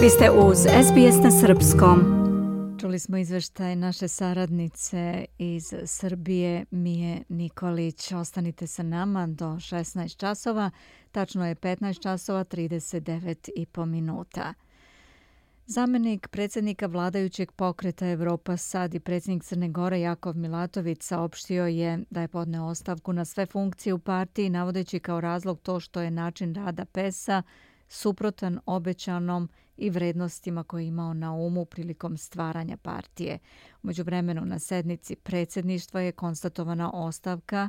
Vi ste uz SBS na Srpskom. Čuli smo izveštaj naše saradnice iz Srbije, Mije Nikolić. Ostanite sa nama do 16 časova. Tačno je 15 časova, 39 i po minuta. Zamenik predsjednika vladajućeg pokreta Evropa Sad i predsjednik Crne Gore Jakov Milatović saopštio je da je podneo ostavku na sve funkcije u partiji navodeći kao razlog to što je način rada PES-a suprotan obećanom i vrednostima koje je imao na umu prilikom stvaranja partije. Umeđu vremenu na sednici predsjedništva je konstatovana ostavka,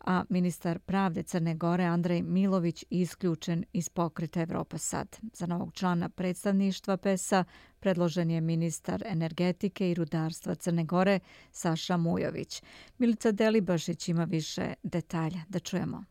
a ministar pravde Crne Gore Andrej Milović isključen iz pokreta Evropa Sad. Za novog člana predstavništva PES-a predložen je ministar energetike i rudarstva Crne Gore Saša Mujović. Milica Delibašić ima više detalja. Da čujemo.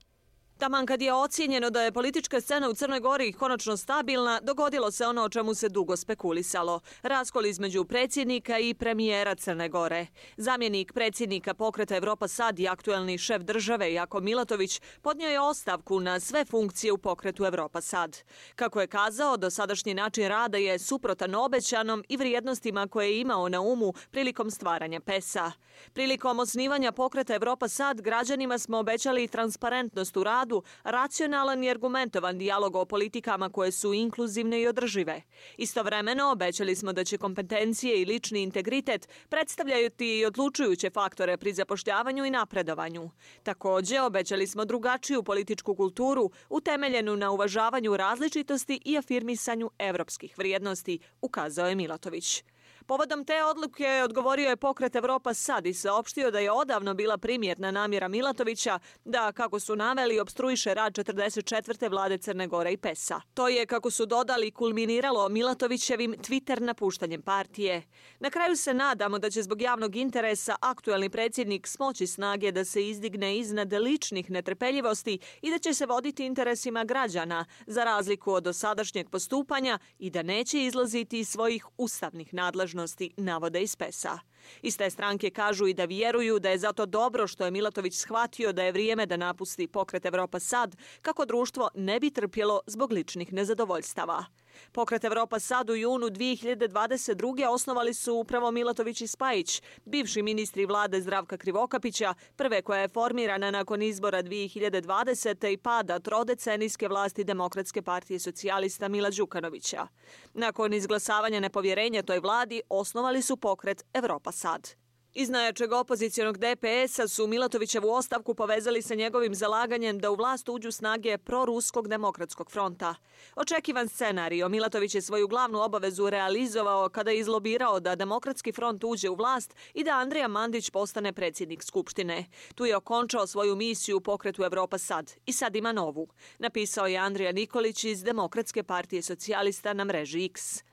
Taman kad je ocijenjeno da je politička scena u Crnoj Gori konačno stabilna, dogodilo se ono o čemu se dugo spekulisalo. Raskol između predsjednika i premijera Crne Gore. Zamjenik predsjednika pokreta Evropa Sad i aktuelni šef države Jako Milatović podnio je ostavku na sve funkcije u pokretu Evropa Sad. Kako je kazao, do sadašnji način rada je suprotan obećanom i vrijednostima koje je imao na umu prilikom stvaranja PES-a. Prilikom osnivanja pokreta Evropa Sad građanima smo obećali transparentnost u radu radu racionalan i argumentovan dijalog o politikama koje su inkluzivne i održive. Istovremeno obećali smo da će kompetencije i lični integritet predstavljati i odlučujuće faktore pri zapošljavanju i napredovanju. Također obećali smo drugačiju političku kulturu utemeljenu na uvažavanju različitosti i afirmisanju evropskih vrijednosti, ukazao je Milatović. Povodom te odluke odgovorio je pokret Evropa sad i saopštio da je odavno bila primjetna namjera Milatovića da, kako su naveli, obstruiše rad 44. vlade Crne Gore i PESA. To je, kako su dodali, kulminiralo Milatovićevim Twitter napuštanjem partije. Na kraju se nadamo da će zbog javnog interesa aktuelni predsjednik smoći snage da se izdigne iznad ličnih netrpeljivosti i da će se voditi interesima građana, za razliku od dosadašnjeg postupanja i da neće izlaziti iz svojih ustavnih nadležnosti nadležnosti navode iz PESA. Iz te stranke kažu i da vjeruju da je zato dobro što je Milatović shvatio da je vrijeme da napusti pokret Evropa sad kako društvo ne bi trpjelo zbog ličnih nezadovoljstava. Pokret Evropa sad u junu 2022. osnovali su upravo Milatović i Spajić, bivši ministri vlade Zdravka Krivokapića, prve koja je formirana nakon izbora 2020. i pada trodecenijske vlasti Demokratske partije socijalista Mila Đukanovića. Nakon izglasavanja nepovjerenja toj vladi, osnovali su pokret Evropa sad. Iz najjačeg opozicijonog DPS-a su Milatovićevu ostavku povezali sa njegovim zalaganjem da u vlast uđu snage proruskog demokratskog fronta. Očekivan scenario, Milatović je svoju glavnu obavezu realizovao kada je izlobirao da demokratski front uđe u vlast i da Andrija Mandić postane predsjednik Skupštine. Tu je okončao svoju misiju u pokretu Evropa sad i sad ima novu. Napisao je Andrija Nikolić iz Demokratske partije socijalista na mreži X.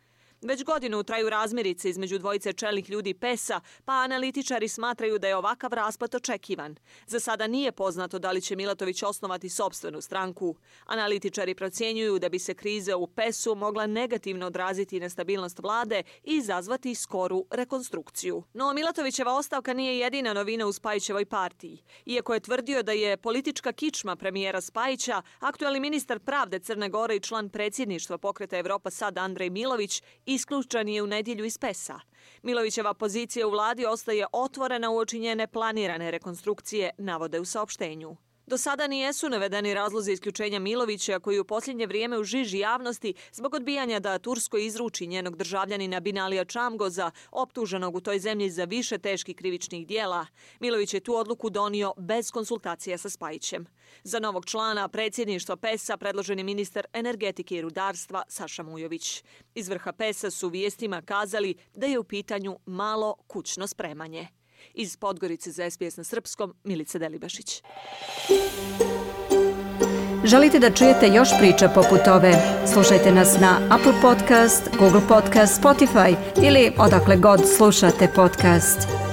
Već godinu traju razmirice između dvojice čelnih ljudi PES-a, pa analitičari smatraju da je ovakav raspad očekivan. Za sada nije poznato da li će Milatović osnovati sobstvenu stranku. Analitičari procjenjuju da bi se kriza u PES-u mogla negativno odraziti na stabilnost vlade i izazvati skoru rekonstrukciju. No, Milatovićeva ostavka nije jedina novina u Spajićevoj partiji. Iako je tvrdio da je politička kičma premijera Spajića, aktuelni ministar pravde Crne Gore i član predsjedništva pokreta Evropa sad Andrej Milović isključen je u nedjelju iz PESA. Milovićeva pozicija u vladi ostaje otvorena u očinjene planirane rekonstrukcije, navode u saopštenju. Do sada nijesu navedeni razlozi isključenja Milovića koji u posljednje vrijeme u žiži javnosti zbog odbijanja da Tursko izruči njenog državljanina Binalija Čamgoza, optuženog u toj zemlji za više teških krivičnih dijela. Milović je tu odluku donio bez konsultacija sa Spajićem. Za novog člana predsjedništva PES-a predloženi ministar energetike i rudarstva Saša Mujović. Iz vrha PES-a su vijestima kazali da je u pitanju malo kućno spremanje. Iz Podgorice za SBS na Srpskom, Milica Delibašić. Želite da čujete još priča poput ove? Slušajte nas na Apple Podcast, Google Podcast, Spotify ili odakle god slušate podcast.